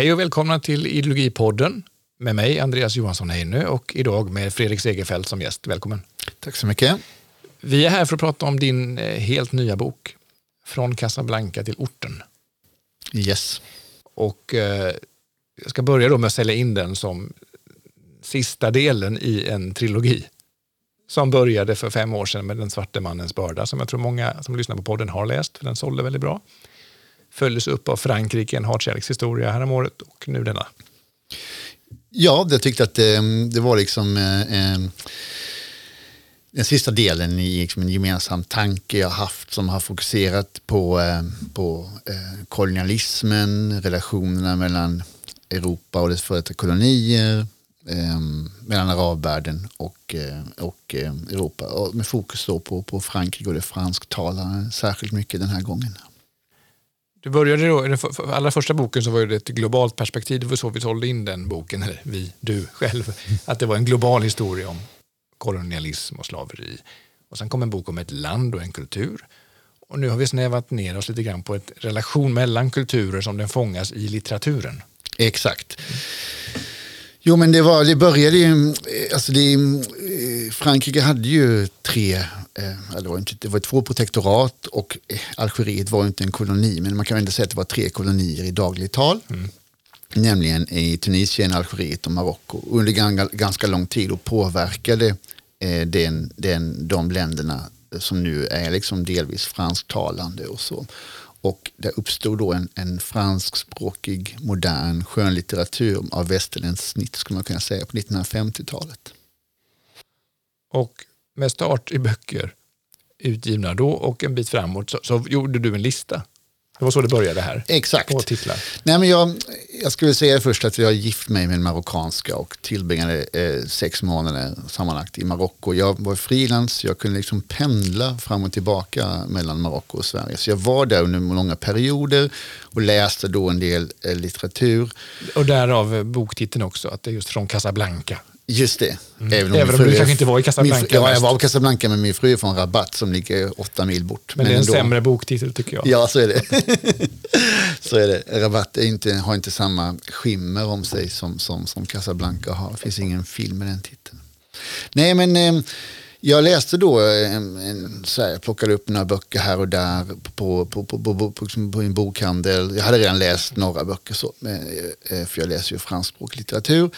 Hej och välkomna till Ideologipodden med mig Andreas Johansson Heinö och idag med Fredrik Segerfeldt som gäst. Välkommen. Tack så mycket. Vi är här för att prata om din eh, helt nya bok Från Casablanca till orten. Yes. Och eh, jag ska börja då med att sälja in den som sista delen i en trilogi som började för fem år sedan med Den svarte mannens börda som jag tror många som lyssnar på podden har läst för den sålde väldigt bra följdes upp av Frankrike, en hatkärlekshistoria häromåret och nu denna. Ja, jag tyckte att det, det var liksom eh, den sista delen i liksom en gemensam tanke jag haft som har fokuserat på, eh, på eh, kolonialismen, relationerna mellan Europa och dess före detta kolonier, eh, mellan arabvärlden och, eh, och eh, Europa. Och med fokus då på, på Frankrike och det fransktalande särskilt mycket den här gången. Du började då, i den allra första boken så var det ett globalt perspektiv. Det var så vi sålde in den boken, eller vi, du själv. Att det var en global historia om kolonialism och slaveri. Och sen kom en bok om ett land och en kultur. Och nu har vi snävat ner oss lite grann på en relation mellan kulturer som den fångas i litteraturen. Exakt. Jo men det, var, det började ju, alltså det, Frankrike hade ju tre Eh, det, var inte, det var två protektorat och eh, Algeriet var inte en koloni men man kan ändå säga att det var tre kolonier i dagligt tal. Mm. Nämligen i Tunisien, Algeriet och Marocko under ganska lång tid och påverkade eh, den, den, de länderna som nu är liksom delvis fransktalande och så. Och det uppstod då en, en franskspråkig modern skönlitteratur av västerländskt snitt skulle man kunna säga på 1950-talet. Och med start i böcker utgivna då och en bit framåt så, så gjorde du en lista. Det var så det började här. Exakt. På titlar. Nej, men jag, jag skulle säga först att jag gift mig med en marockanska och tillbringade eh, sex månader sammanlagt i Marocko. Jag var frilans, jag kunde liksom pendla fram och tillbaka mellan Marocko och Sverige. Så jag var där under långa perioder och läste då en del eh, litteratur. Och därav boktiteln också, att det är just från Casablanca. Just det. Mm. Även om, Även om du kanske inte var i Casablanca. Ja, jag var i Casablanca men min fru är från Rabat som ligger åtta mil bort. Men, men det är en ändå, sämre boktitel tycker jag. Ja, så är det. så är det. Rabat är inte, har inte samma skimmer om sig som, som, som Casablanca har. Det finns ingen film med den titeln. Nej, men eh, jag läste då, en, en, så här, jag plockade upp några böcker här och där på, på, på, på, på, en bokhandel. Jag hade redan läst några böcker, så, eh, för jag läser ju franskspråkig litteratur.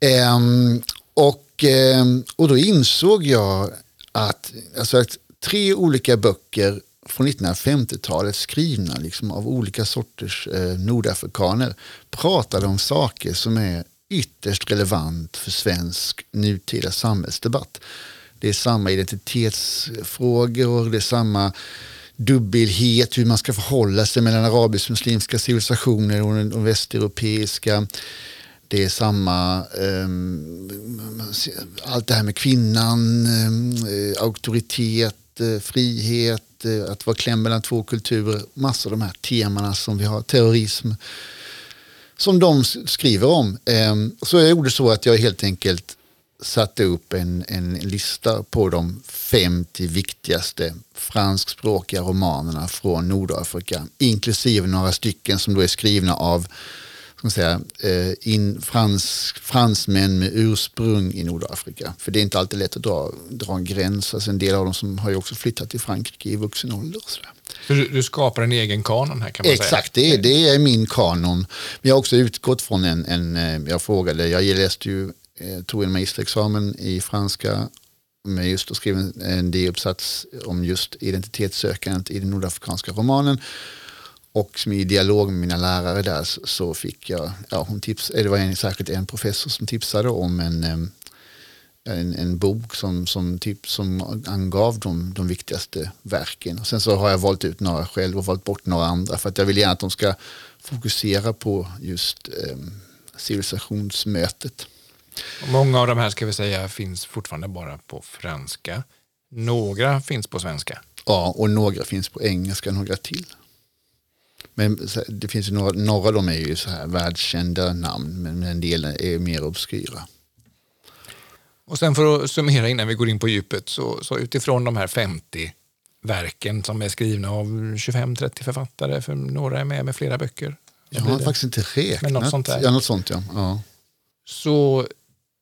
Ehm, och, ehm, och då insåg jag att, alltså att tre olika böcker från 1950-talet skrivna liksom av olika sorters eh, nordafrikaner pratade om saker som är ytterst relevant för svensk nutida samhällsdebatt. Det är samma identitetsfrågor, det är samma dubbelhet, hur man ska förhålla sig mellan arabisk-muslimska civilisationer och den västeuropeiska det är samma, um, allt det här med kvinnan, um, auktoritet, uh, frihet, uh, att vara klämd mellan två kulturer. Massor av de här temana som vi har, terrorism, som de skriver om. Um, så jag gjorde så att jag helt enkelt satte upp en, en lista på de 50 viktigaste franskspråkiga romanerna från Nordafrika, inklusive några stycken som då är skrivna av ska säga, eh, in frans, fransmän med ursprung i Nordafrika. För det är inte alltid lätt att dra, dra en gräns. Alltså en del av dem som har ju också flyttat till Frankrike i vuxen ålder. Så, du, du, skapar en egen kanon här kan man Exakt, säga? Exakt, det, det är min kanon. Men jag har också utgått från en, en eh, jag frågade, jag läste ju, eh, tog en magisterexamen i franska med just och skrev en, en D-uppsats om just identitetssökandet i den nordafrikanska romanen. Och i dialog med mina lärare där så fick jag, ja, hon tips, det var en, särskilt en professor som tipsade om en, en, en bok som, som, tips, som angav de, de viktigaste verken. Och sen så har jag valt ut några själv och valt bort några andra för att jag vill gärna att de ska fokusera på just eh, civilisationsmötet. Många av de här ska vi säga finns fortfarande bara på franska. Några finns på svenska. Ja, och några finns på engelska, några till. Men det finns ju några, några av dem är ju så här världskända namn men en del är mer obskyra. Och sen för att summera innan vi går in på djupet så, så utifrån de här 50 verken som är skrivna av 25-30 författare, för några är med med flera böcker. Jag har faktiskt inte räknat. Men något sånt där. Ja, något sånt ja. ja. Så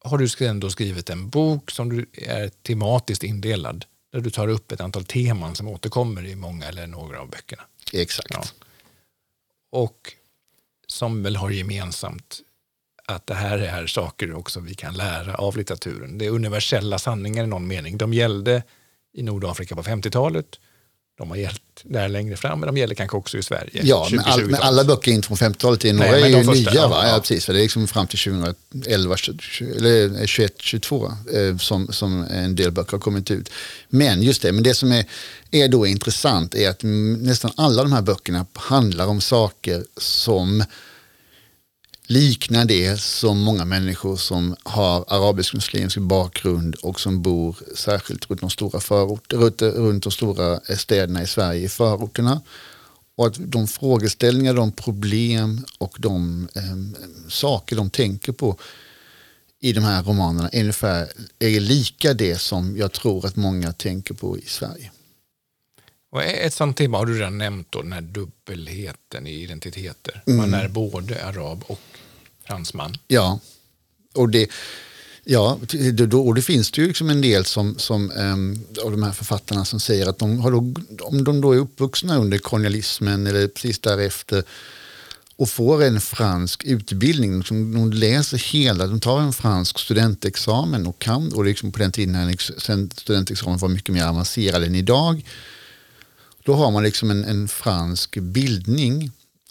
har du ändå skrivit en bok som du är tematiskt indelad. Där du tar upp ett antal teman som återkommer i många eller några av böckerna. Exakt. Ja. Och som väl har gemensamt att det här är saker också vi kan lära av litteraturen. Det är universella sanningar i någon mening. De gällde i Nordafrika på 50-talet. De har gällt där längre fram, men de gäller kanske också i Sverige. Ja, men, all, men alla böcker inte från 50-talet, några Nej, är ju första, nya. Va? Ja, ja. precis, för det är liksom fram till 2011, 20, eller 21, 22 eh, som, som en del böcker har kommit ut. Men just det, men det som är, är då intressant är att nästan alla de här böckerna handlar om saker som liknar det som många människor som har arabisk-muslimsk bakgrund och som bor särskilt runt de stora förort, runt, de stora städerna i Sverige, i förorterna. Och att de frågeställningar, de problem och de eh, saker de tänker på i de här romanerna är ungefär är lika det som jag tror att många tänker på i Sverige. Och ett sånt tema har du redan nämnt, då, den här dubbelheten i identiteter. Man mm. är både arab och fransman. Ja, och det, ja, och det finns det ju liksom en del som, som um, av de här författarna som säger att de har då, om de då är uppvuxna under kolonialismen eller precis därefter och får en fransk utbildning. Liksom, de läser hela, de tar en fransk studentexamen och kan, och liksom på den tiden när studentexamen var mycket mer avancerad än idag. Då har man liksom en, en fransk bildning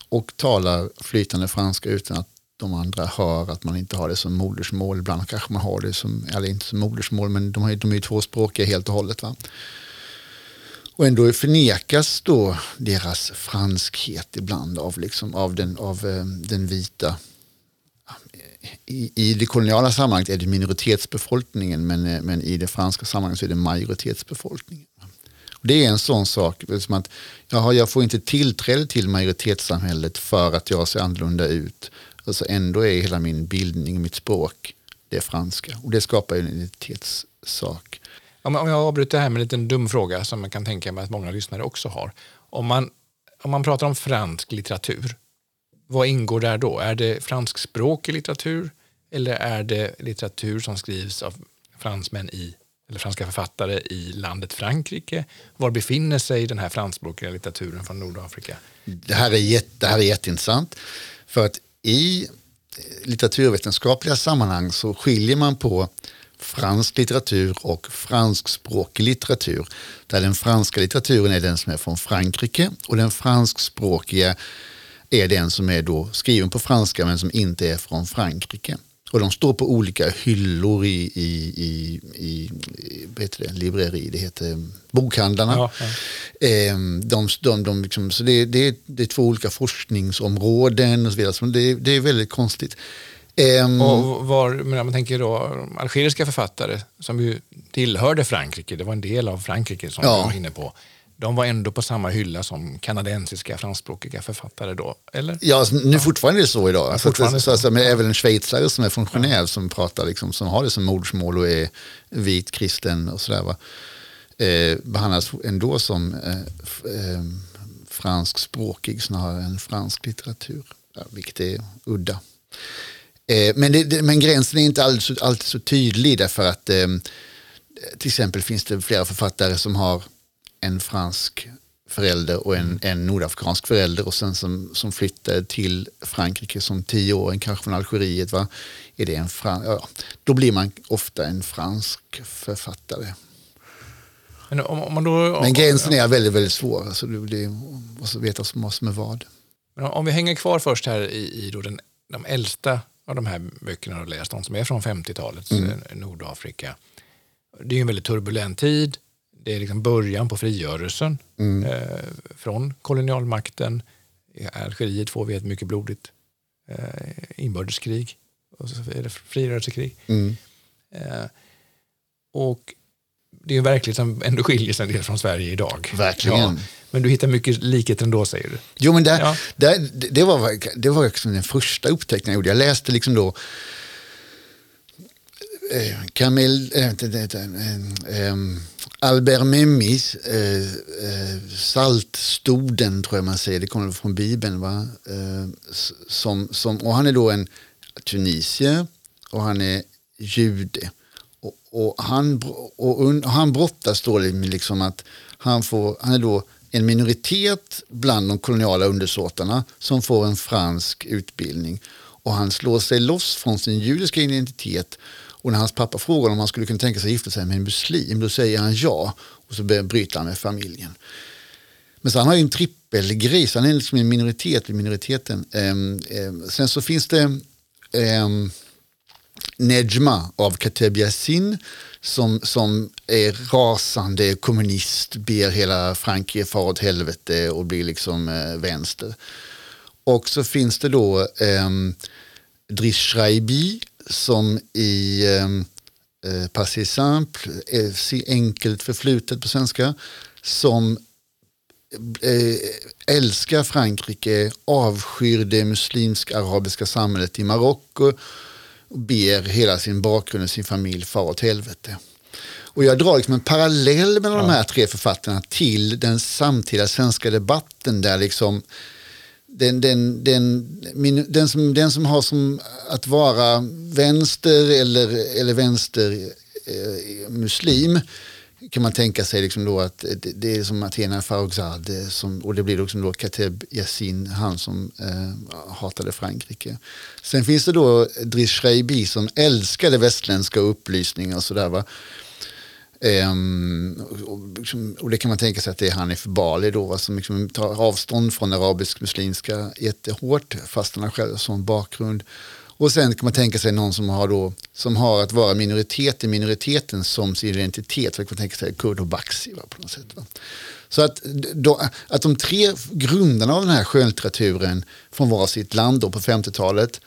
och talar flytande franska utan att de andra hör att man inte har det som modersmål. Ibland kanske man har det som, eller inte som modersmål, men de, har, de är ju tvåspråkiga helt och hållet. Va? Och ändå förnekas då deras franskhet ibland av, liksom, av, den, av eh, den vita i, I det koloniala sammanhanget är det minoritetsbefolkningen men, eh, men i det franska sammanhanget så är det majoritetsbefolkningen. Det är en sån sak, liksom att jaha, jag får inte tillträde till majoritetssamhället för att jag ser annorlunda ut. Alltså ändå är hela min bildning, mitt språk, det franska. Och det skapar en identitetssak. Om jag avbryter här med en liten dum fråga som man kan tänka mig att många lyssnare också har. Om man, om man pratar om fransk litteratur, vad ingår där då? Är det franskspråkig litteratur eller är det litteratur som skrivs av fransmän i eller franska författare i landet Frankrike? Var befinner sig den här franskspråkiga litteraturen från Nordafrika? Det här är, jätte, det här är jätteintressant. För att i eh, litteraturvetenskapliga sammanhang så skiljer man på fransk litteratur och franskspråkig litteratur. Där den franska litteraturen är den som är från Frankrike och den franskspråkiga är den som är då skriven på franska men som inte är från Frankrike. Och de står på olika hyllor i, i, i, i det, libreri, det heter bokhandlarna. Ja, ja. Ehm, de, de, de liksom, så det, det, det är två olika forskningsområden och så vidare. Så det, det är väldigt konstigt. Um, och var, men man tänker då algeriska författare som ju tillhörde Frankrike, det var en del av Frankrike som ja. var inne på de var ändå på samma hylla som kanadensiska franskspråkiga författare då, eller? Ja, alltså, nu ja. fortfarande är det så idag. Ja, fortfarande så, så. men även en schweizare som är från Genève ja. som pratar, liksom, som har det som modersmål och är vit, kristen och sådär. Eh, behandlas ändå som eh, eh, franskspråkig snarare än fransk litteratur, ja, vilket är udda. Eh, men, det, det, men gränsen är inte alltid, alltid så tydlig därför att eh, till exempel finns det flera författare som har en fransk förälder och en, en nordafrikansk förälder och sen som, som flyttade till Frankrike som tioåring, kanske från Algeriet. Va? Är det en fran ja, då blir man ofta en fransk författare. Men, om, om man då, Men gränsen är väldigt, väldigt svår. Alltså det måste veta vad som är vad. Men om vi hänger kvar först här i, i då den, de äldsta av de här böckerna du har läst, de som är från 50-talet, mm. Eh, Nordafrika. Det är en väldigt turbulent tid det är liksom början på frigörelsen mm. eh, från kolonialmakten. I Algeriet får vi ett mycket blodigt eh, inbördeskrig och så är det frigörelsekrig. Mm. Eh, och det är en verklighet som ändå skiljer sig en del från Sverige idag. Verkligen. Ja, men du hittar mycket likheter ändå säger du. Jo men där, ja. där, det var, det var liksom den första upptäckten jag gjorde. Jag läste liksom då eh, äh, Albert Memmis äh, äh, Saltstoden tror jag man säger, det kommer från Bibeln. Va? Som, som, och han är då en tunisier och han är jude. Och, och han, och, och han brottas då med liksom att han, får, han är då en minoritet bland de koloniala undersåtarna som får en fransk utbildning. Och han slår sig loss från sin judiska identitet och när hans pappa frågar om han skulle kunna tänka sig att gifta sig med en muslim, då säger han ja. Och så bryter han med familjen. Men så han har ju en trippelgrej, så han är liksom en minoritet i minoriteten. Ehm, ehm, sen så finns det ehm, Nejma av Kateb Yassin som, som är rasande kommunist, ber hela Frankrike fara åt helvete och blir liksom eh, vänster. Och så finns det då eh, Driss Schreibi som i ehm, eh, Passé Simple, eh, enkelt förflutet på svenska, som eh, älskar Frankrike, avskyr det muslimsk-arabiska samhället i Marocko och ber hela sin bakgrund och sin familj fara åt helvete. Och jag drar liksom en parallell mellan ja. de här tre författarna till den samtida svenska debatten där liksom den, den, den, min, den, som, den som har som att vara vänster eller, eller vänster eh, muslim kan man tänka sig liksom då att det, det är som Athena Farrokhzad som, och det blir liksom då Kateb Yassin, han som eh, hatade Frankrike. Sen finns det då Driss Schreibi som älskade västländska upplysningar och sådär. Um, och, liksom, och, det kan man tänka sig att det är Hanif Bali då, som liksom tar avstånd från arabisk-muslimska jättehårt, fast han har själv sån bakgrund. Och sen kan man tänka sig någon som har, då, som har att vara minoritet i minoriteten som sin identitet. Så kan man tänka sig Kurd och Baxi va, på något sätt. Va? Så att, då, att de tre grundarna av den här skönlitteraturen från var sitt land då på 50-talet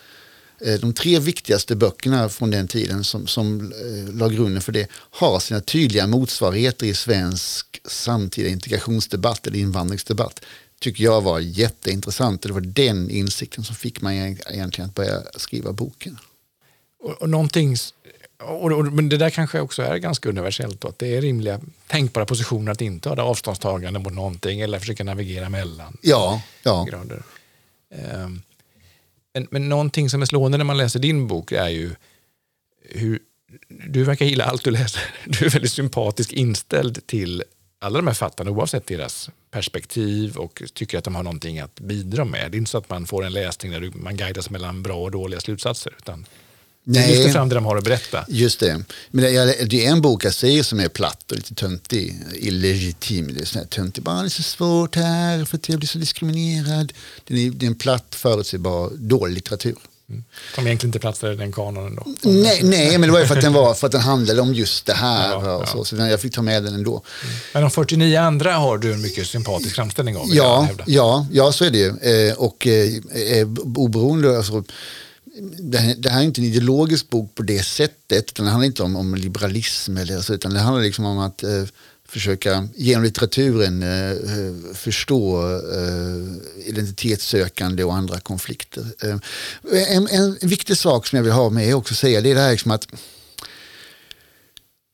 de tre viktigaste böckerna från den tiden som, som eh, la grunden för det har sina tydliga motsvarigheter i svensk samtida integrationsdebatt eller invandringsdebatt tycker jag var jätteintressant. Det var den insikten som fick mig egentligen att börja skriva boken. Och, och någonting, och, och, men det där kanske också är ganska universellt, då, att det är rimliga tänkbara positioner att inte ha avståndstagande mot någonting eller försöka navigera mellan ja, ja. grader. Um, men, men någonting som är slående när man läser din bok är ju hur du verkar gilla allt du läser. Du är väldigt sympatisk inställd till alla de här fattarna oavsett deras perspektiv och tycker att de har någonting att bidra med. Det är inte så att man får en läsning där man guidas mellan bra och dåliga slutsatser. Utan Nej. Lyfter fram det de har att berätta. Just det. Men det är en bok jag säger som är platt och lite töntig. Illegitim. Det är sån här töntig. Bara, det är så svårt här för att jag blir så diskriminerad. Det är, det är en platt, förutsägbar, dålig litteratur. Mm. Som egentligen inte platsade i den kanonen då? Nej, nej, men det var ju för att den, var, för att den handlade om just det här. Ja, och så, så jag fick ta med den ändå. Mm. Men de 49 andra har du en mycket sympatisk framställning av? Ja, ja, ja, så är det ju. Eh, och eh, eh oberoende, alltså, det här, det här, är inte en ideologisk bok på det sättet. Utan det handlar inte om, om liberalism eller så, utan det handlar liksom om att eh, försöka genom litteraturen eh, eh förstå eh, identitetssökande och andra konflikter. Eh, en, en, viktig sak som jag vill ha med också säga det är det här liksom att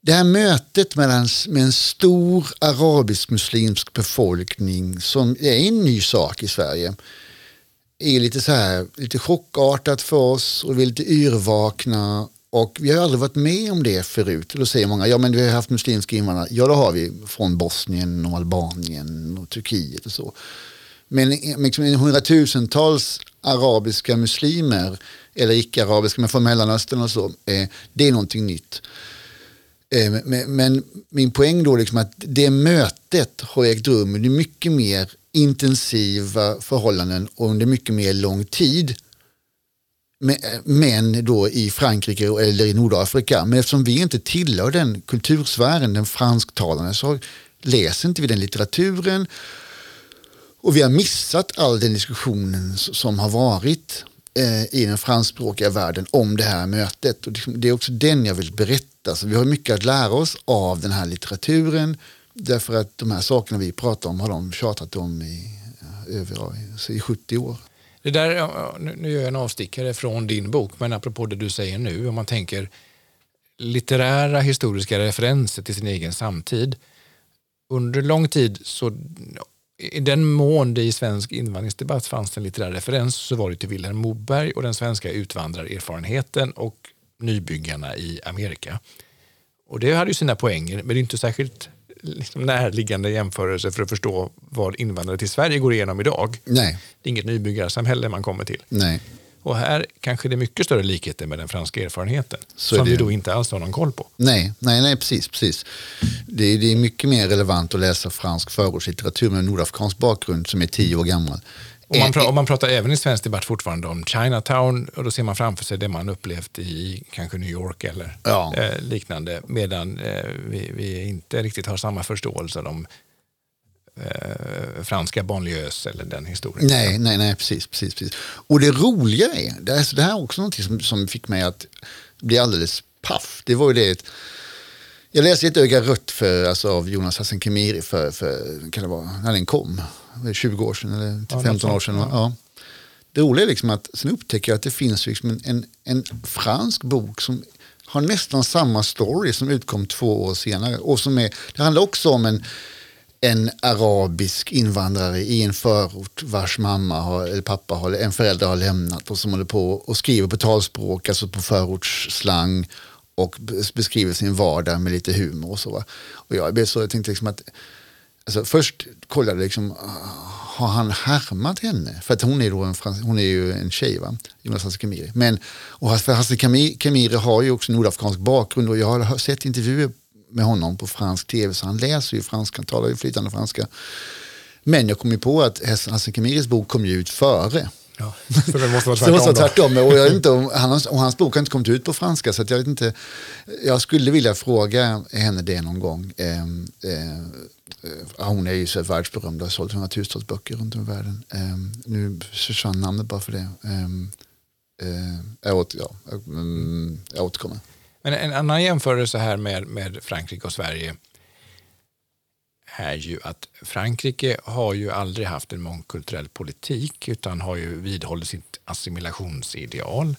det här mötet mellan, med en stor arabisk-muslimsk befolkning som är en ny sak i Sverige är lite så här, lite chockartat för oss och vi är lite yrvakna och vi har aldrig varit med om det förut. Då säger många, ja men vi har haft muslimska invandrare. Ja det har vi från Bosnien och Albanien och Turkiet och så. Men liksom hundratusentals arabiska muslimer eller icke-arabiska men från Mellanöstern och så, eh, det är någonting nytt. Eh, men, men, min poäng då liksom att det mötet har ägt rum det är mycket mer intensiva förhållanden under mycket mer lång tid. Men då i Frankrike eller i Nordafrika. Men eftersom vi inte tillhör den kultursfären, den fransktalande, så läser inte vi den litteraturen. Och vi har missat all den diskussionen som har varit eh, i den franskspråkiga världen om det här mötet. Och det är också den jag vill berätta. Så vi har mycket att lära oss av den här litteraturen Därför att de här sakerna vi pratar om har de tjatat om i, eh, över, i 70 år. Det där, nu gör jag en avstickare från din bok, men apropå det du säger nu, om man tänker litterära historiska referenser till sin egen samtid. Under lång tid, så i den mån det i svensk invandringsdebatt fanns en litterär referens så var det till Vilhelm Moberg och den svenska utvandrarerfarenheten och nybyggarna i Amerika. Och det hade ju sina poänger, men det är inte särskilt liksom närliggande jämförelse för att förstå vad invandrare till Sverige går igenom idag. Nej. Det är inget nybyggarsamhälle man kommer till. Nej. Och här kanske det är mycket större likheter med den franska erfarenheten Så som det vi då inte alls har någon koll på. Nej, nej, nej, precis. precis. Det, är- det är mycket mer relevant att läsa fransk förortslitteratur med nordafrikansk bakgrund som är tio år gammal. Och man, Eh, pra- och man pratar även i svensk debatt fortfarande om Chinatown och då ser man framför sig det man upplevt i kanske New York eller Ja. eh, liknande. Medan eh, vi, vi inte riktigt har samma förståelse om eh, franska banlieues eller den historien. Nej, nej, nej, precis, precis, precis. Och det roliga är, det, är, det här är också något som, som fick mig att bli alldeles paff. Det var ju det, jag läste ett öga rött för, alltså, av Jonas Hassan Khemiri för, för, kan det vara, när den kom, 20 år sedan eller Ja, 15 år sedan. Ja. Det roliga är liksom att sen upptäcker jag att det finns liksom en, en, fransk bok som har nästan samma story som utkom två år senare. Och som är, det handlar också om en, en arabisk invandrare i en förort vars mamma har, eller pappa har, en förälder har lämnat och som håller på och skriver på talspråk, alltså på förortsslang och beskriver sin vardag med lite humor och så. Va? Och jag, blev så, jag tänkte liksom att Alltså först kollade jag liksom, har han härmat henne? För att hon är, då en, frans- hon är ju en tjej, va? Jonas Hasse Khemiri. Men, och för Hasse Kamiri Khemiri har ju också nordafrikansk bakgrund och jag har sett intervjuer med honom på fransk tv så han läser ju franska, han talar ju flytande franska. Men jag kom ju på att Hasse Hasse Khemiris bok kom ju ut före. Ja, så det måste vara det måste tvärtom. vara då. tvärtom. Och, jag vet inte, om- han, har- och hans bok har inte kommit ut på franska så att jag vet inte. Jag skulle vilja fråga henne det någon gång. Ehm, eh, eh, hon är ju så världsberömd och har sålt hundratusentals böcker runt om i världen. Ehm, nu försvann namnet bara för det. Ehm, eh, jag, åter, ja, jag, mm, jag återkommer. Men en annan jämförelse här med, med Frankrike och Sverige är ju att Frankrike har ju aldrig haft en mångkulturell politik utan har ju vidhållit sitt assimilationsideal.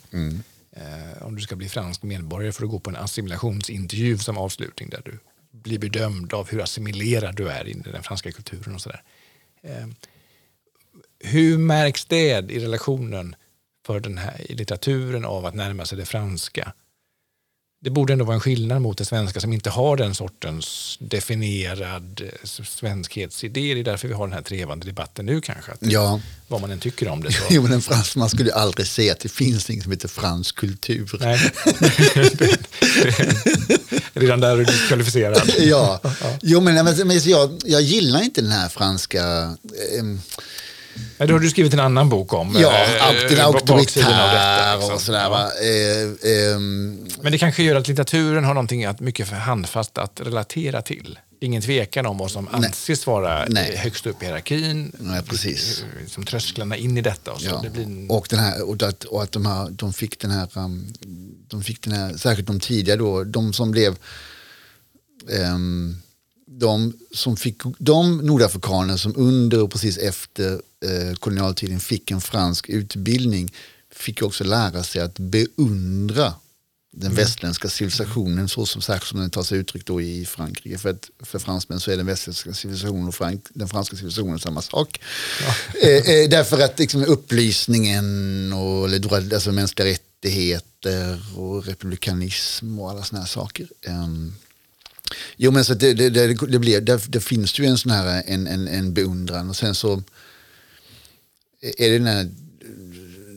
Eh, om du ska bli fransk medborgare får du gå på en assimilationsintervju som avslutning där du blir bedömd av hur assimilerad du är i den franska kulturen och sådär. Eh, hur märks det i relationen för den här i litteraturen av att närma sig det franska? Det borde ändå vara en skillnad mot det svenska som inte har den sortens definierad eh, svenskhetsidé. Det är därför vi har den här trevande debatten nu kanske. Att Ja, Vad man än tycker om det så. jo, men en frans, man skulle ju aldrig säga att det finns något som heter fransk kultur. Nej. Redan där är du diskvalificerad. Ja, jo men, men, jag, jag gillar inte den här franska... ehm, Nej, då har du skrivit en annan bok om Ja, eh, den eh, detta, auktoritär liksom. och sådär. Ja. Eh, ehm, Men det kanske gör att litteraturen har någonting att mycket för handfast att relatera till. Ingen tvekan om vad som anses vara Nej. eh, högst upp i hierarkin. Nej, precis. Eh, Som trösklarna in i detta. Och så. ja. det blir en... och, den här, och, att, och att de, här, de fick den här, um, de fick den här, särskilt de tidiga då, de som blev, ehm, de som fick, de nordafrikaner som under och precis efter eh, kolonialtiden fick en fransk utbildning fick också lära sig att beundra den västerländska civilisationen så som särskilt som den tar sig uttryck då i Frankrike. För, att, för fransmän så är den västerländska civilisationen och Frank, den franska civilisationen samma sak. Eh, eh, därför att liksom, upplysningen och eller, alltså, mänskliga rättigheter och republikanism och alla såna här saker. Ehm, Jo men så det, det, det, det, blir, det, det finns ju en sån här en, en, en beundran och sen så är det den här,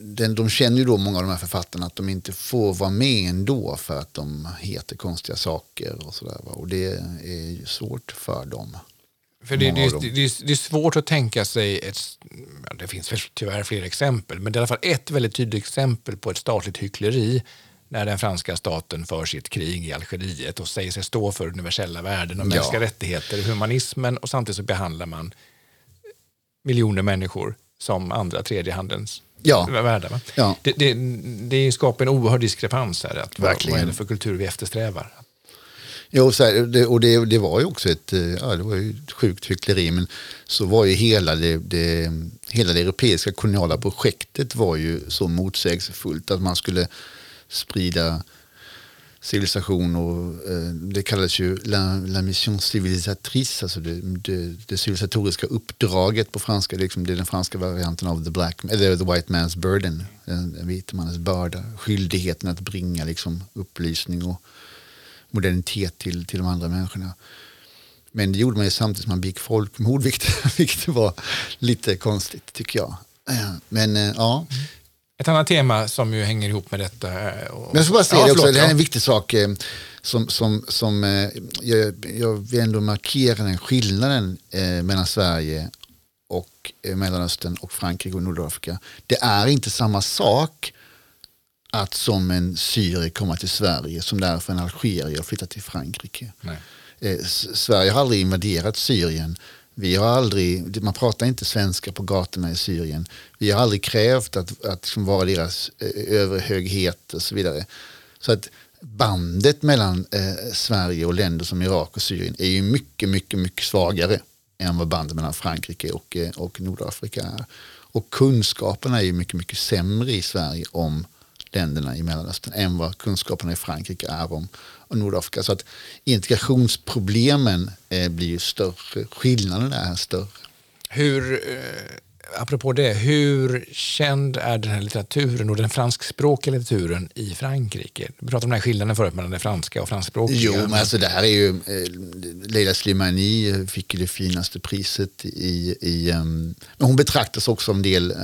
den, de känner ju då många av de här författarna att de inte får vara med ändå för att de heter konstiga saker och sådär. Och det är ju svårt för dem. För det, det, det, det, är- svårt att tänka sig, ett, det finns tyvärr fler exempel, men det är i alla fall ett väldigt tydligt exempel på ett statligt hyckleri när den franska staten för sitt krig i Algeriet och säger sig stå för universella värden och Ja. mänskliga rättigheter, humanismen och samtidigt så behandlar man miljoner människor som andra tredjehandens Ja. värda. Va? Ja. Det, det, det skapar en oerhörd diskrepans här. Att Verkligen. vad är det för kultur vi eftersträvar? Jo, så här, det, och det, det var ju också ett, eh, ja, det var ju ett sjukt hyckleri, men så var ju hela det, det, hela det europeiska koloniala projektet var ju så motsägelsefullt att man skulle sprida civilisation och eh, det kallas ju la, la mission civilisatrice, alltså det, det, det civilisatoriska uppdraget på franska. Det är, liksom, det är den franska varianten av the, black, eller the white man's burden, den, den vita mannens börda. Skyldigheten att bringa liksom, upplysning och modernitet till, till de andra människorna. Men det gjorde man ju samtidigt som man begick folkmord, vilket, vilket var lite konstigt tycker jag. Eh, men eh, ja, mm. Ett annat tema som ju hänger ihop med detta. eh, Och, Men jag ska bara säga Ja, det också, förlåt, det här är en viktig sak eh, som, som, som eh, jag, jag vill ändå markera den skillnaden mellan Sverige och Mellanöstern och Frankrike och Nordafrika. Det är inte samma sak att som en syrier komma till Sverige som det är för en algerier att flytta till Frankrike. Nej. Sverige har aldrig invaderat Syrien. Vi har aldrig, man pratar inte svenska på gatorna i Syrien. Vi har aldrig krävt att, att liksom vara deras eh, överhöghet och så vidare. Så att bandet mellan eh, Sverige och länder som Irak och Syrien är ju mycket, mycket, mycket svagare än vad bandet mellan Frankrike och, eh, och Nordafrika är. Och kunskaperna är ju mycket, mycket sämre i Sverige om länderna i Mellanöstern än vad kunskaperna i Frankrike är om och Nordafrika. Så att integrationsproblemen eh, blir ju större, skillnaden är större. Hur, eh, apropå det, hur känd är den här litteraturen och den franskspråkiga litteraturen i Frankrike? Du pratade om den här skillnaden förut mellan det franska och franskspråkiga. Jo, men alltså det här är ju, eh, Leila Slimani fick ju det finaste priset i, i um, men hon betraktas också en del eh,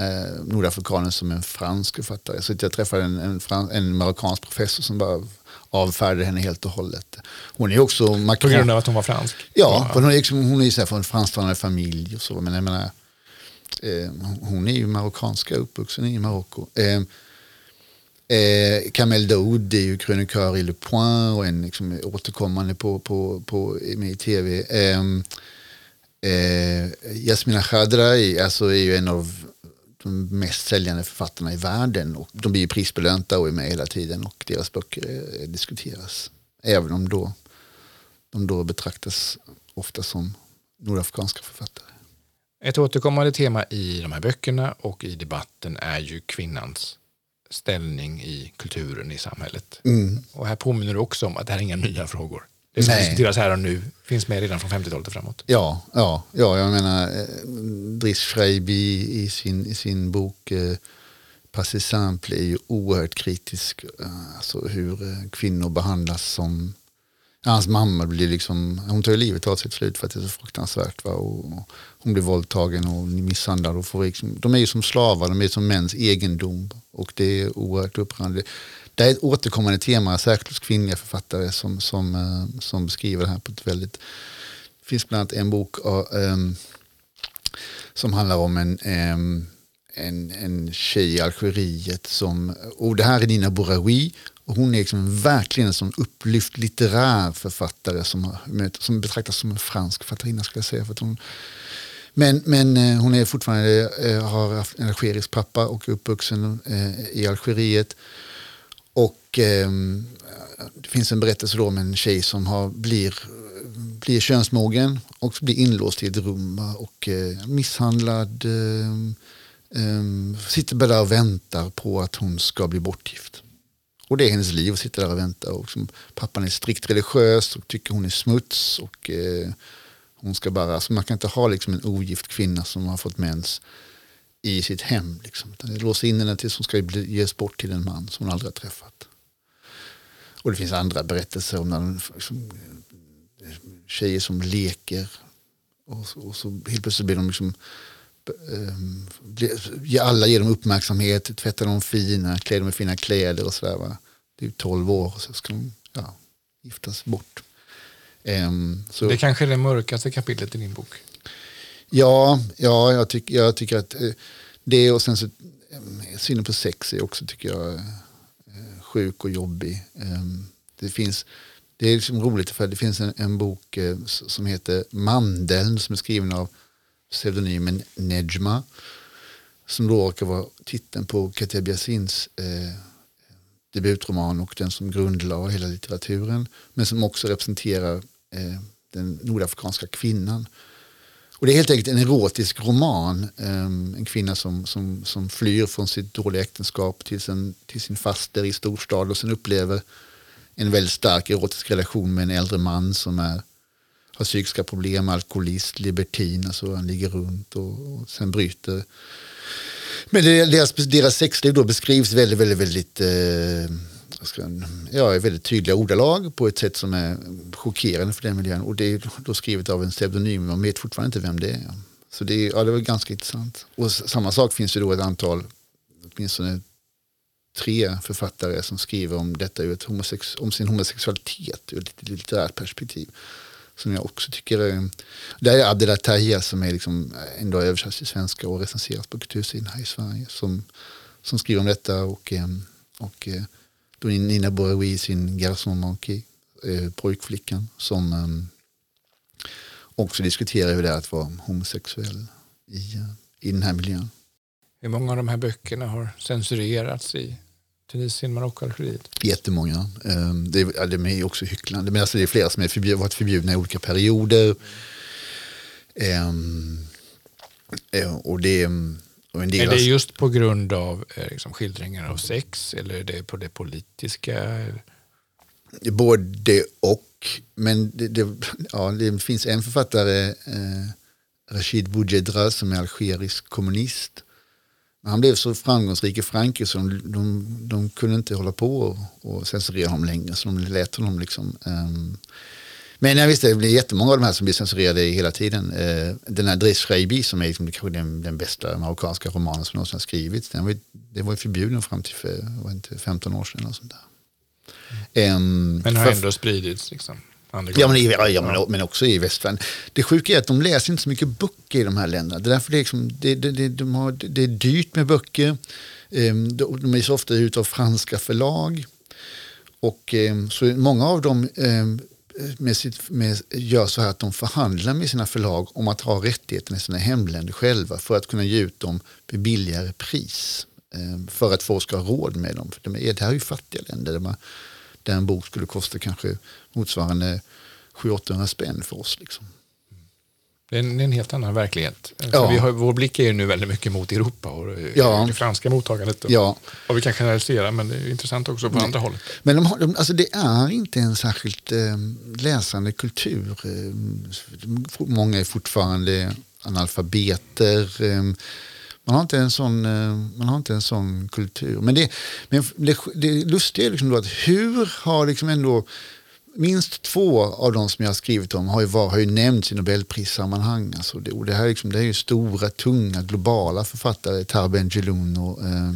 nordafrikaner som en fransk författare. Så jag träffade en, en, en marockansk professor som bara avfärdade henne helt och hållet. Hon är också På Macron. grund av att hon var fransk? Ja, för hon är, liksom, hon är så från en fransktalande familj och så. Men jag menar, eh, hon är ju marockanska, uppvuxen i Marocko. Eh, eh, Kamel Daoud är ju krönikör i Le Point och en liksom, återkommande på, på, på, med i tv. Eh, eh, Yasmina Khadra är, alltså, är ju en av de mest säljande författarna i världen. Och de blir ju prisbelönta och är med hela tiden och deras böcker eh, diskuteras. Även om då de då betraktas ofta som nordafrikanska författare. Ett återkommande tema i de här böckerna och i debatten är ju kvinnans ställning i kulturen i samhället. Mm. Och här påminner du också om att det här är inga nya frågor. Det som Nej. diskuteras här och nu finns med redan från 50-talet och framåt. Ja, ja, ja, jag menar eh, Driss Schreiby i sin, i sin bok eh, Passé Simple är ju oerhört kritisk. Eh, alltså hur eh, kvinnor behandlas som... Hans mamma blir liksom, hon tar ju livet av sig till slut för att det är så fruktansvärt. Va? Och hon blir våldtagen och misshandlad. Och får liksom, de är ju som slavar, de är som mäns egendom. Och det är oerhört upprörande. Det är ett återkommande tema, särskilt hos kvinnliga författare som, som, eh, som beskriver det här på ett väldigt... Det finns bland annat en bok uh, um, som handlar om en, um, en, en tjej i Algeriet som, och det här är Nina Bouraoui och hon är liksom verkligen en sån upplyft litterär författare som, som betraktas som en fransk författarinna skulle jag säga. För att hon, men, men eh, hon är fortfarande, eh, har haft en algerisk pappa och är uppvuxen eh, i Algeriet. Och eh, det finns en berättelse då om en tjej som har, blir, blir könsmogen och blir inlåst i ett rum och eh, misshandlad. Eh, eh, sitter bara där och väntar på att hon ska bli bortgift. Och det är hennes liv att sitta där och vänta. Och liksom, pappan är strikt religiös och tycker hon är smuts. Och eh, hon ska bara, alltså man kan inte ha liksom en ogift kvinna som har fått mens i sitt hem. Liksom. Utan det låser in henne tills hon ska bli, ges bort till en man som hon aldrig har träffat. Och det finns andra berättelser om när liksom, eh, tjejer som leker. Och, så- och så helt plötsligt blir de liksom blir, alla ger dem uppmärksamhet, tvättar dem fina, klär dem i fina kläder och sådär. Va? Det är ju 12 år och så ska de ja, giftas bort. Ehm, så, Det kanske är det mörkaste kapitlet i din bok. Ja, ja jag, tyck, jag tycker att eh, det och sen så eh, synen på sex är också tycker jag eh, sjuk och jobbig. Eh, det finns det är liksom roligt för det finns en, en bok eh, som heter Mandeln som är skriven av pseudonymen Nejma. Som då råkar vara titeln på Kateb Yassins eh, debutroman och den som grundlade hela litteraturen. Men som också representerar eh, den nordafrikanska kvinnan. Och det är helt enkelt en erotisk roman. Eh, en kvinna som, som, som flyr från sitt dåliga äktenskap till sin, till sin faster i storstad och sen upplever en väldigt stark erotisk relation med en äldre man som är, har psykiska problem, alkoholist, libertin, alltså han ligger runt och, och sen bryter. Men deras, deras sexliv då beskrivs väldigt, väldigt, väldigt eh, ja, i väldigt tydliga ordalag på ett sätt som är chockerande för den miljön. Och det är då skrivet av en pseudonym, man vet fortfarande inte vem det är. Så det, ja, det var ganska intressant. Och samma sak finns det då ett antal, åtminstone tre författare som skriver om detta ur ett homosex, om sin homosexualitet ur ett litterärt perspektiv. Som jag också tycker är... Det är Adela Tahia som är liksom ändå översatt till svenska och recenseras på kultursidan här i Sverige. Som, som skriver om detta och, eh, och eh, då Nina Boroui sin Garçon Manqué, eh, pojkflickan, som också diskuterar hur det är att vara homosexuell i, i den här miljön. Hur många av de här böckerna har censurerats i Tunisien, Marocko, Algeriet? Jättemånga. Um, det, ja, de är också hycklande. Men alltså det är flera som har varit förbjudna i olika perioder. Um, och det är det alltså- just på grund av eh, liksom, skildringar av sex eller är det på det politiska? Både och. Men det, det, ja, det finns en författare, eh, Rashid Boujedra, som är algerisk kommunist. Han blev så framgångsrik i Frankrike så de, de, de kunde inte hålla på och, och censurera honom längre. Så de lät honom liksom um, men jag visste, det blir jättemånga av de här som blir censurerade hela tiden. Eh, den här Driss Schreibi som är liksom kanske den, den bästa marockanska romanen som någonsin har skrivits. Den var, det var förbjuden fram till för, inte 15 år sedan. Och sånt där. Mm. men har för, ändå spridits liksom? Ja men, ja, ja, men, också i västvärlden. Det sjuka är att de läser inte så mycket böcker i de här länderna. Det är därför det är, liksom, det, det, det, de har, det är dyrt med böcker. Ehm, de är så ofta ute av franska förlag. Och ehm, så många av dem ehm, med sitt, med, gör så här att de förhandlar med sina förlag om att ha rättigheterna i sina hemländer själva för att kunna ge ut dem med billigare pris. För att folk ska ha råd med dem. För de är, det här är ju fattiga länder där, man, där en bok skulle kosta kanske motsvarande 700-800 spänn för oss. Liksom. Det är, en, det är en helt annan verklighet. Ja. Vi har, vår blick är ju nu väldigt mycket mot Europa och ja. det franska mottagandet. Ja. Och vi kan generalisera, men det är intressant också på Nej. andra hållet. Men de, de, alltså det är inte en särskilt eh, läsande kultur. Eh, många är fortfarande analfabeter. Eh, man har inte en sån, eh, man har inte en sån kultur. Men det, men det, det lustiga är liksom då att hur har liksom ändå minst två av de som jag har skrivit om har ju, var, har ju nämnts i Nobelprissammanhang. Alltså det, och det, här liksom, det är ju stora, tunga, globala författare. Tar Benjeloun och... Eh,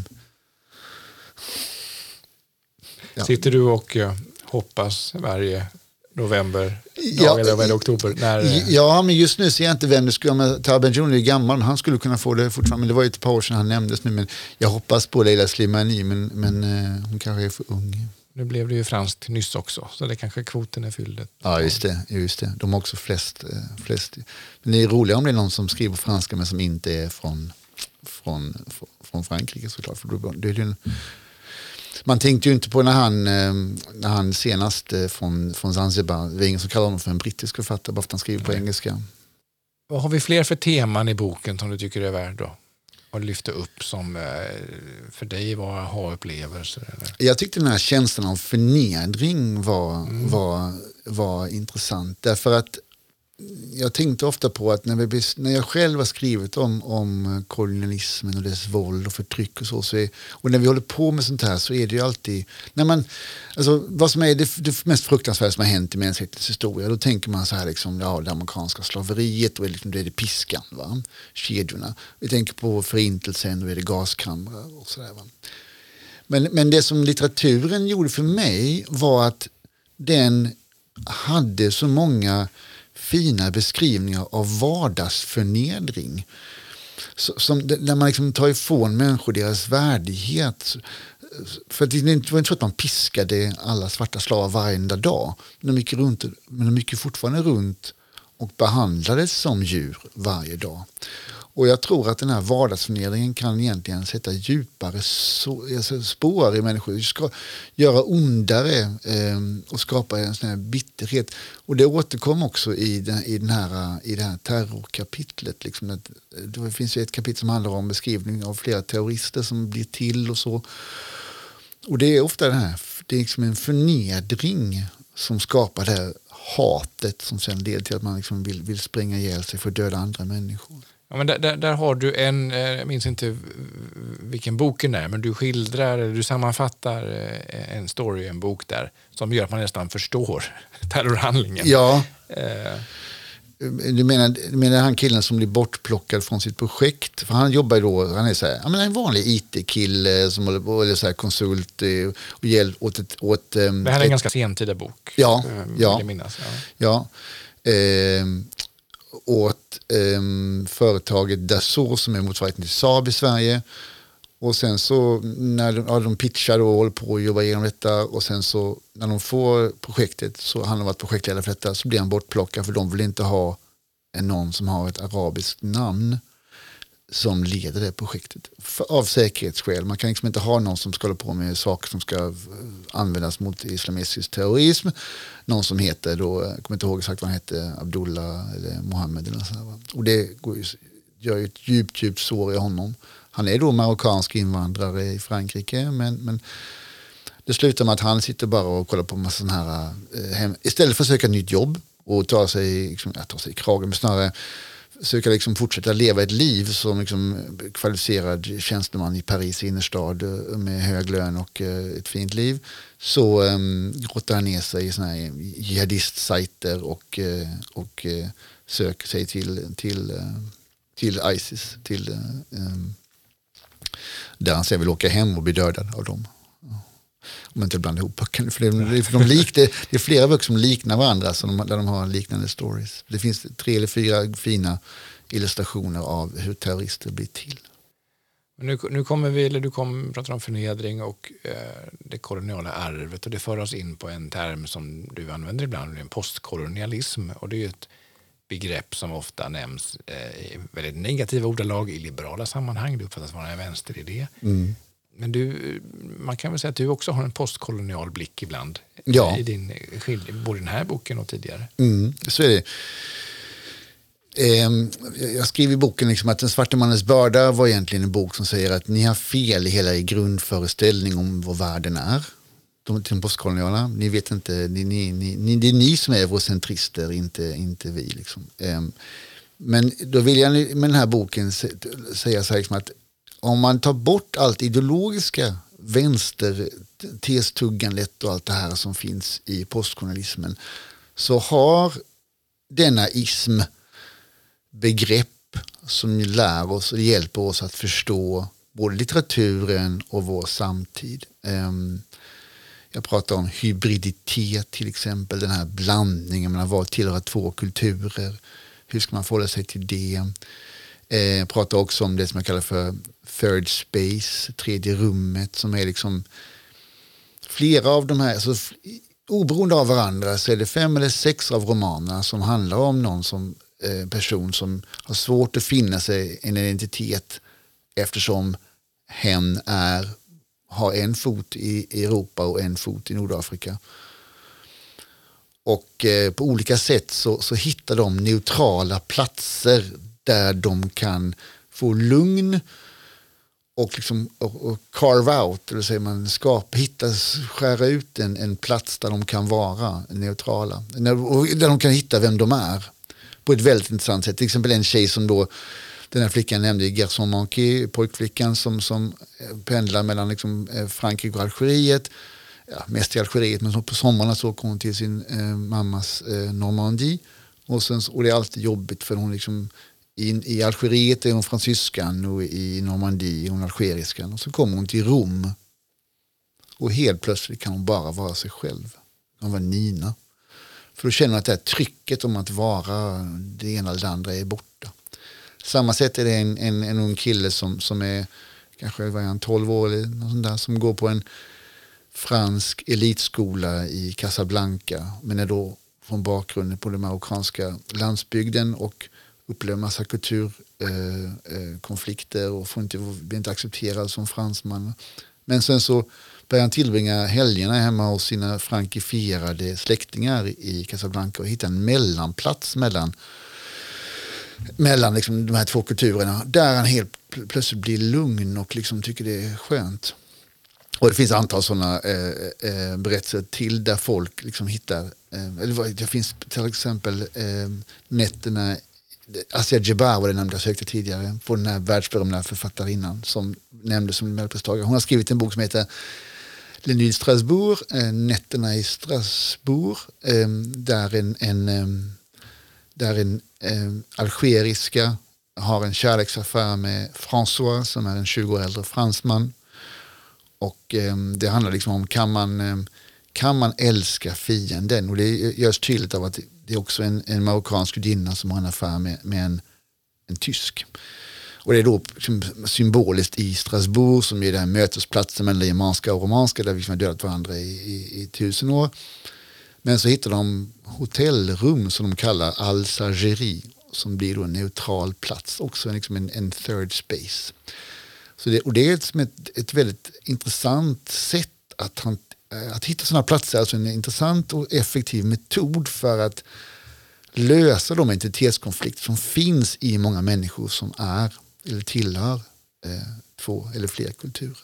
ja. Sitter du och eh, hoppas varje november, ja, eller varje oktober? När. Ja, men just nu ser jag inte vem det skulle vara. Tar Benjeloun är gammal, han skulle kunna få det fortfarande. Men det var ju ett par år sedan han nämndes nu. Men jag hoppas på Leila Slimani, men, men uh, hon kanske är för ung. Nu blev det ju franskt nyss också, så det kanske kvoten är fylld. Ja, just det. Just det. De har också flest, eh, flest. Men det är roligare om det är någon som skriver franska men som inte är från, från, från Frankrike såklart. För då, det är en, man tänkte ju inte på när han, eh, när han senast eh, från, från Zanzibar, det är ingen som kallar honom för en brittisk författare bara för att han skriver på engelska. Vad har vi fler för teman i boken som du tycker är värd då? och lyfte upp som eh, för dig var aha-upplevelser? Jag tyckte den här känslan av förnedring var, mm. var, var intressant. Därför att jag tänkte ofta på att när, vi, när jag själv har skrivit om, om kolonialismen och dess våld och förtryck och så, så är, och när vi håller på med sånt här så är det ju alltid, när man, alltså, vad som är det, det mest fruktansvärda som har hänt i mänsklighetens historia, då tänker man så här, liksom, ja, det amerikanska slaveriet, liksom, då är, liksom, det är det piskan, va? kedjorna. Vi tänker på förintelsen, då är det gaskamrar och sådär. Men, men det som litteraturen gjorde för mig var att den hade så många fina beskrivningar av vardagsförnedring. Som, där man liksom tar ifrån människor deras värdighet. För det var inte så att man piskade alla svarta slavar varenda dag. Men de gick, runt, men de gick fortfarande runt och behandlades som djur varje dag. Och jag tror att den här vardagsförnedringen kan egentligen sätta djupare alltså spår i människor. Ska göra ondare eh, och skapa en sån här bitterhet. Och det återkom också i, den, i, den här, i det här terrorkapitlet. Liksom att, det finns ju ett kapitel som handlar om beskrivning av flera terrorister som blir till och så. Och det är ofta den här, det är liksom en förnedring som skapar det här hatet som sen leder till att man liksom vill, vill spränga ihjäl sig för att döda andra människor. Ja, men där, där, där, har du en, eh, jag minns inte vilken boken är, men du skildrar, du sammanfattar eh, en story en bok där som gör att man nästan förstår terrorhandlingen. Ja. Eh. Du menar, du menar han killen som blir bortplockad från sitt projekt? För han jobbar ju då, han är så här, en vanlig IT-kille som håller eller så här konsult och hjälp åt ett... Åt, det här är ett, en ganska sentida bok. Ja. ja, minnas, ja. ja. Eh, åt eh, företaget Dassault som är motsvarigheten till Saab i Sverige. Och sen så när de, ja, de pitchar och håller på att jobba igenom detta och sen så när de får projektet så handlar det om att projektledare för detta så blir han bortplockad för de vill inte ha någon som har ett arabiskt namn som leder det projektet. För, av säkerhetsskäl. Man kan liksom inte ha någon som ska hålla på med saker som ska eh, användas mot islamistisk terrorism. Någon som heter, då, jag kommer inte ihåg exakt vad han hette, Abdullah eller Mohammed. Eller så Och det går ju, gör ju ett djupt, djupt sår i honom. Han är då marockansk invandrare i Frankrike men, men det slutar med att han sitter bara och kollar på massa sådana här, eh, hem, istället för att söka nytt jobb och ta sig, liksom, ja, ta sig i kragen, men snarare söka liksom fortsätta leva ett liv som liksom kvalificerad tjänsteman i Paris innerstad eh, med hög lön och eh, ett fint liv så um, grottar han ner sig i såna här jihadistsajter och, eh, och söker sig till, till, till Isis. Till, um, där han sen vill åka hem och bli dödad av dem. Om inte blanda ihop böckerna. För, det, för de lik, det, det, är flera böcker som liknar varandra så de, där de har liknande stories. Det finns tre eller fyra fina illustrationer av hur terrorister blir till. Nu, nu kommer vi, eller du kommer prata om förnedring och eh, det koloniala arvet och det för oss in på en term som du använder ibland, nämligen postkolonialism. Och det är ett begrepp som ofta nämns eh, i väldigt negativa ordalag i liberala sammanhang. Det uppfattas vara en vänsteridé. Mm. Men du, man kan väl säga att du också har en postkolonial blick ibland. Ja. I din, både i den här boken och tidigare. Mm, så är det. Ehm, jag skriver i boken liksom att Den svarte mannens börda var egentligen en bok som säger att ni har fel i hela er grundföreställning om vad världen är. De, de postkoloniala, ni vet inte, ni, ni, ni, det är ni som är eurocentrister, inte, inte vi. Liksom. Ehm, men då vill jag med den här boken säga så här liksom att om man tar bort allt ideologiska vänster testuggandet och allt det här som finns i postkolonialismen så har denna ism begrepp som lär oss och hjälper oss att förstå både litteraturen och vår samtid. Ehm, jag pratar om hybriditet till exempel, den här blandningen mellan vad tillhör två kulturer. Hur ska man förhålla sig till det? Jag pratar också om det som jag kallar för third space, tredje rummet som är liksom flera av de här, alltså, oberoende av varandra så är det fem eller sex av romanerna som handlar om någon som eh, person som har svårt att finna sig en identitet eftersom hen är, har en fot i Europa och en fot i Nordafrika. Och eh, på olika sätt så, så hittar de neutrala platser där de kan få lugn och, liksom, och, och carve out, eller säger man, skapa, hitta, skära ut en, en plats där de kan vara neutrala. Där de kan hitta vem de är på ett väldigt intressant sätt. Till exempel en tjej som då, den här flickan nämnde, Gerson Manqué, pojkflickan som, som pendlar mellan liksom, eh, Frankrike och Algeriet. Ja, mest i Algeriet, men på sommarna så åker hon till sin eh, mammas eh, Normandie. Och, sen, och det är alltid jobbigt för hon liksom i, I Algeriet är hon fransyskan och i Normandie är hon algeriskan. Och så kommer hon till Rom. Och helt plötsligt kan hon bara vara sig själv. Hon var Nina. För då känner hon att det här trycket om att vara det ena eller det andra är borta. Samma sätt är det en, en, en ung kille som, som är kanske var han 12 år eller något sånt där, som går på en fransk elitskola i Casablanca men är då från bakgrunden på den marockanska landsbygden och upplever massa kulturkonflikter eh, eh och får inte, blir inte accepterad som fransman. Men sen så börjar han tillbringa helgerna hemma hos sina frankifierade släktingar i Casablanca och hitta en mellanplats mellan, mellan liksom de här två kulturerna. Där han helt plötsligt blir lugn och liksom tycker det är skönt. Och det finns antal sådana eh, eh, berättelser till där folk liksom hittar, eh, eller det finns till exempel eh, nätterna Asia Djebar var det namn jag sökte tidigare, på den här världsberömda författarinnan som nämndes som Nobelpristagare. Hon har skrivit en bok som heter Le Nuit Strasbourg, eh, Nätterna i Strasbourg, eh, där en, en, eh, där en eh, algeriska har en kärleksaffär med François som är en 20 år äldre fransman. Och eh, det handlar liksom om kan man, eh, kan man älska fienden? Och det görs tydligt av att det är också en, en marockansk gudinna som har en affär med, med en, en tysk. Och det är då liksom symboliskt i Strasbourg som är den mötesplatsen mellan det germanska och romanska där vi liksom har dödat varandra i, i, i, tusen år. Men så hittar de hotellrum som de kallar Al-Sargeri som blir då en neutral plats, också liksom en, en third space. Så det, och det är ett, ett, väldigt intressant sätt att, hantera Eh, att hitta sådana platser, alltså en intressant och effektiv metod för att lösa de identitetskonflikter som finns i många människor som är eller tillhör eh, två eller fler kulturer.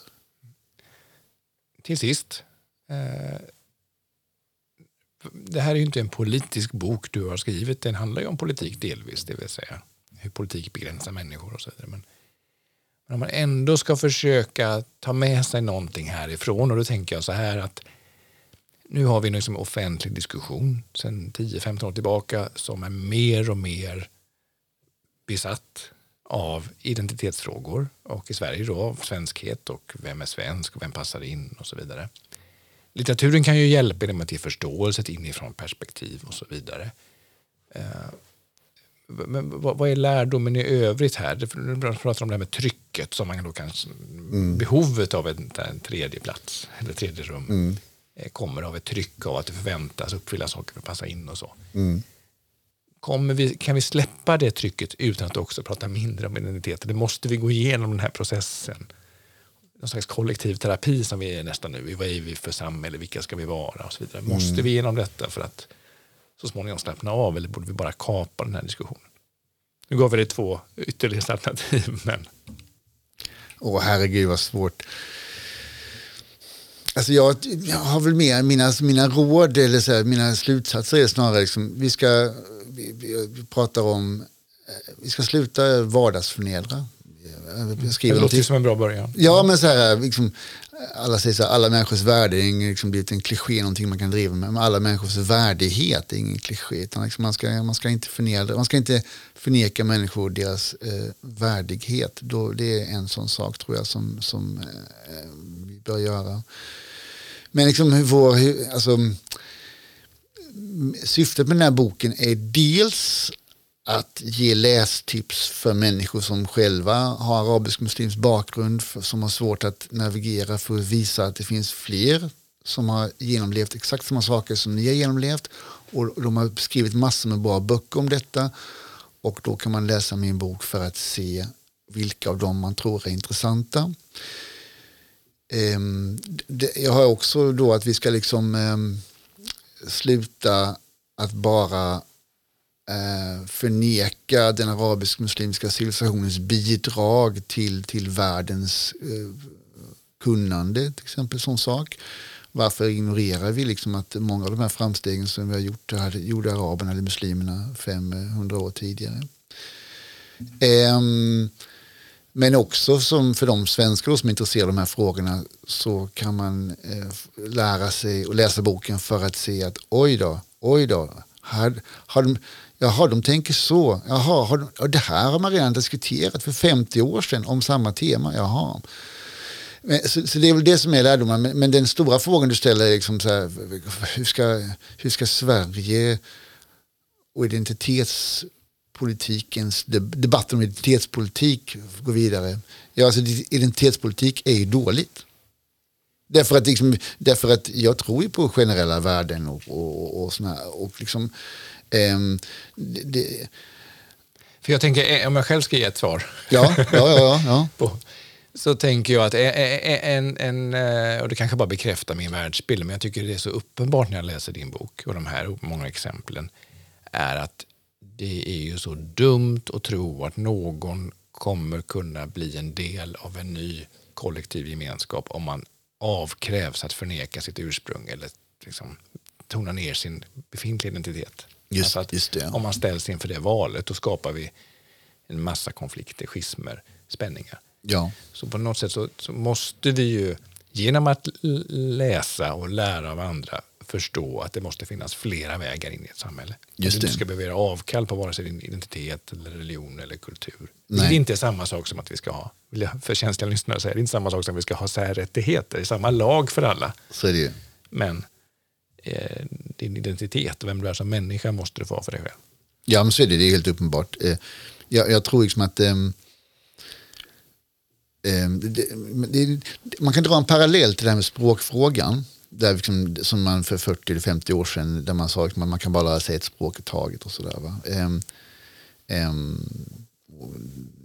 Till sist, eh, det här är ju inte en politisk bok du har skrivit, den handlar ju om politik delvis, det vill säga hur politik begränsar människor och så vidare. Men, men om man ändå ska försöka ta med sig någonting härifrån och då tänker jag så här att nu har vi en liksom offentlig diskussion sedan 10-15 år tillbaka som är mer och mer besatt av identitetsfrågor och i Sverige då av svenskhet och vem är svensk och vem passar in och så vidare. Litteraturen kan ju hjälpa dig att ge förståelse, ett inifrån perspektiv och så vidare. Eh, men vad är lärdomen i övrigt här? Du pratar om det här med trycket som man då kan, mm. behovet av en, en tredje plats eller tredje rum mm. Eh, kommer av ett tryck av att det förväntas uppfylla saker för att passa in och så. Mm. Vi, kan vi släppa det trycket utan att också prata mindre om identiteten? Det måste vi gå igenom den här processen någon slags kollektiv terapi som vi är nästan nu. Vad är vi för samhälle? Vilka ska vi vara? Och så vidare. Mm. Måste vi igenom detta för att så småningom slappna av eller borde vi bara kapa den här diskussionen? Nu gav vi dig två ytterligare alternativ. Men... Åh herregud vad svårt. Alltså jag, jag har väl mer mina, mina råd eller så här, mina slutsatser är snarare liksom, vi ska vi, vi pratar om eh, vi ska sluta vardagsförnedra. Jag skriver det låter som en bra början. Ja, men så här, liksom, alla säger så här, alla människors värde är liksom blivit en kliché, någonting man kan driva med. Men alla människors värdighet är ingen kliché. Utan liksom man, ska, man, ska inte förnedra, man ska inte förneka människor deras eh, värdighet. Då, det är en sån sak tror jag som, som eh, vi bör göra. Men liksom hur vår, hur, alltså, syftet med den här boken är dels att ge lästips för människor som själva har arabisk muslimsk bakgrund, som har svårt att navigera för att visa att det finns fler som har genomlevt exakt samma saker som ni har genomlevt. Och de har skrivit massor med bra böcker om detta. Och då kan man läsa min bok för att se vilka av dem man tror är intressanta. Ehm, jag har också då att vi ska liksom ehm, sluta att bara Eh, förneka den arabisk-muslimska civilisationens bidrag till, till världens eh, kunnande, till exempel sån sak. Varför ignorerar vi liksom att många av de här framstegen som vi har gjort hade, gjorde araberna eller muslimerna 500 år tidigare? Eh, men också som för de svenskar som är intresserade av de här frågorna så kan man eh, lära sig och läsa boken för att se att oj då, oj då, har, har de, Jaha, de tänker så. Jaha, har de, det här har man redan diskuterat för 50 år sedan om samma tema. Jaha. Men, så, så, det är väl det som är lärdomen. Men, men den stora frågan du ställer är liksom så här, hur, ska, hur ska Sverige och identitetspolitikens debatten om identitetspolitik gå vidare? Ja, alltså identitetspolitik är ju dåligt. Därför att, liksom, därför att jag tror ju på generella värden och, och, och, såna, och liksom, Um, det, För jag tänker, eh, om jag själv ska ge ett svar. Ja, ja, ja. ja, på, så tänker jag att en, en, eh, och det kanske bara bekräftar min världsbild, men jag tycker det är så uppenbart när jag läser din bok och de här många exemplen, är att det är ju så dumt att tro att någon kommer kunna bli en del av en ny kollektiv gemenskap om man avkrävs att förneka sitt ursprung eller liksom tona ner sin befintliga identitet. Just, alltså just det. Om man ställs inför det valet då skapar vi en massa konflikter, schismer, spänningar. Ja. Så på något sätt så, så måste vi ju genom att läsa och lära av andra förstå att det måste finnas flera vägar in i ett samhälle. Just att du inte ska behöva göra avkall på vare sig din identitet, eller religion eller kultur. Nej. Det är inte samma sak som att vi ska ha, vill jag för känsliga lyssnare säga, det är inte samma sak som att vi ska ha särrättigheter. Det är samma lag för alla. Så är det ju. Men eh, din identitet vem du är som människa måste du få ha för dig själv. Ja, men så är det. Det är helt uppenbart. Eh, Jag, jag tror liksom att ehm, det, det, man kan dra en parallell till det här med språkfrågan. Där liksom, som man för 40 eller 50 år sedan, där man sa att man, man kan bara lära sig ett språk i taget och sådär. va. Um,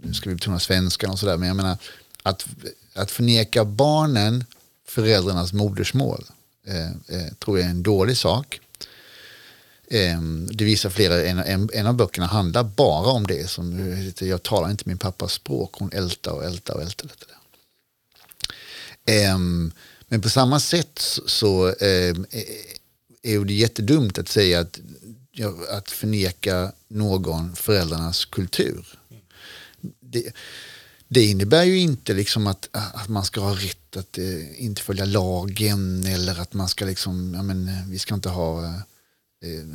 nu ska vi betona svenskan och sådär, men jag menar att, att förneka barnen föräldrarnas modersmål eh, eh, tror jag är en dålig sak. Eh, Det visar flera, en, en, en av böckerna handlar bara om det. Som Jag talar inte min pappas språk. Hon ältar och ältar och ältar detta. Men på samma sätt så- eh, är det jättedumt att säga att, ja, att förneka någon föräldrarnas kultur. Det, det innebär ju inte liksom att, att man ska ha rätt att eh, inte följa lagen eller att man ska liksom, ja men eh, vi ska inte ha eh, eh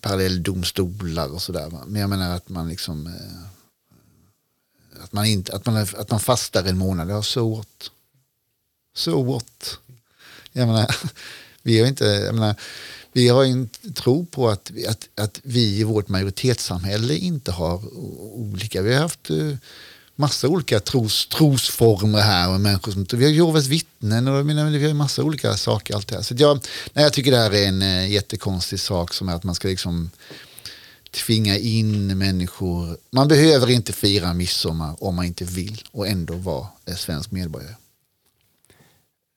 parallelldomstolar och sådär. Men jag menar att man liksom eh, att man, inte, att man, att man fastar en månad, ja so what? So what? Jag menar, vi har inte, jag menar, vi har en tro på att, att, att vi i vårt majoritetssamhälle inte har olika, vi har haft eh, massa olika tros, trosformer här och människor som, vi har Jehovas vittnen och menar, vi har massa olika saker. Allt det här. Så jag, nej, jag tycker det här är en eh, jättekonstig sak som är att man ska liksom tvinga in människor. Man behöver inte fira midsommar om man inte vill och ändå vara svensk medborgare.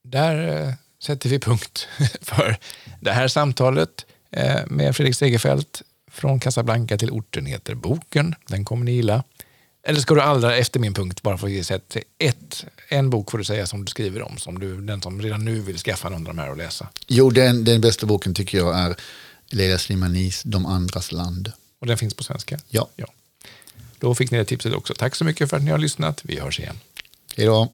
Där eh, sätter vi punkt för det här samtalet eh, med Fredrik Segerfeldt. Från Casablanca till orten heter boken. Den kommer ni gilla. Eller ska du allra efter min punkt bara få ge ett, ett, en bok får du säga som du skriver om, som du, den som redan nu vill skaffa någon av de här och läsa. Jo, den, den bästa boken tycker jag är Leila Slimanis De andras land. Och den finns på svenska. Ja, Ja. Då fick ni det tipset också. Tack så mycket för att ni har lyssnat. Vi hörs igen. hej då.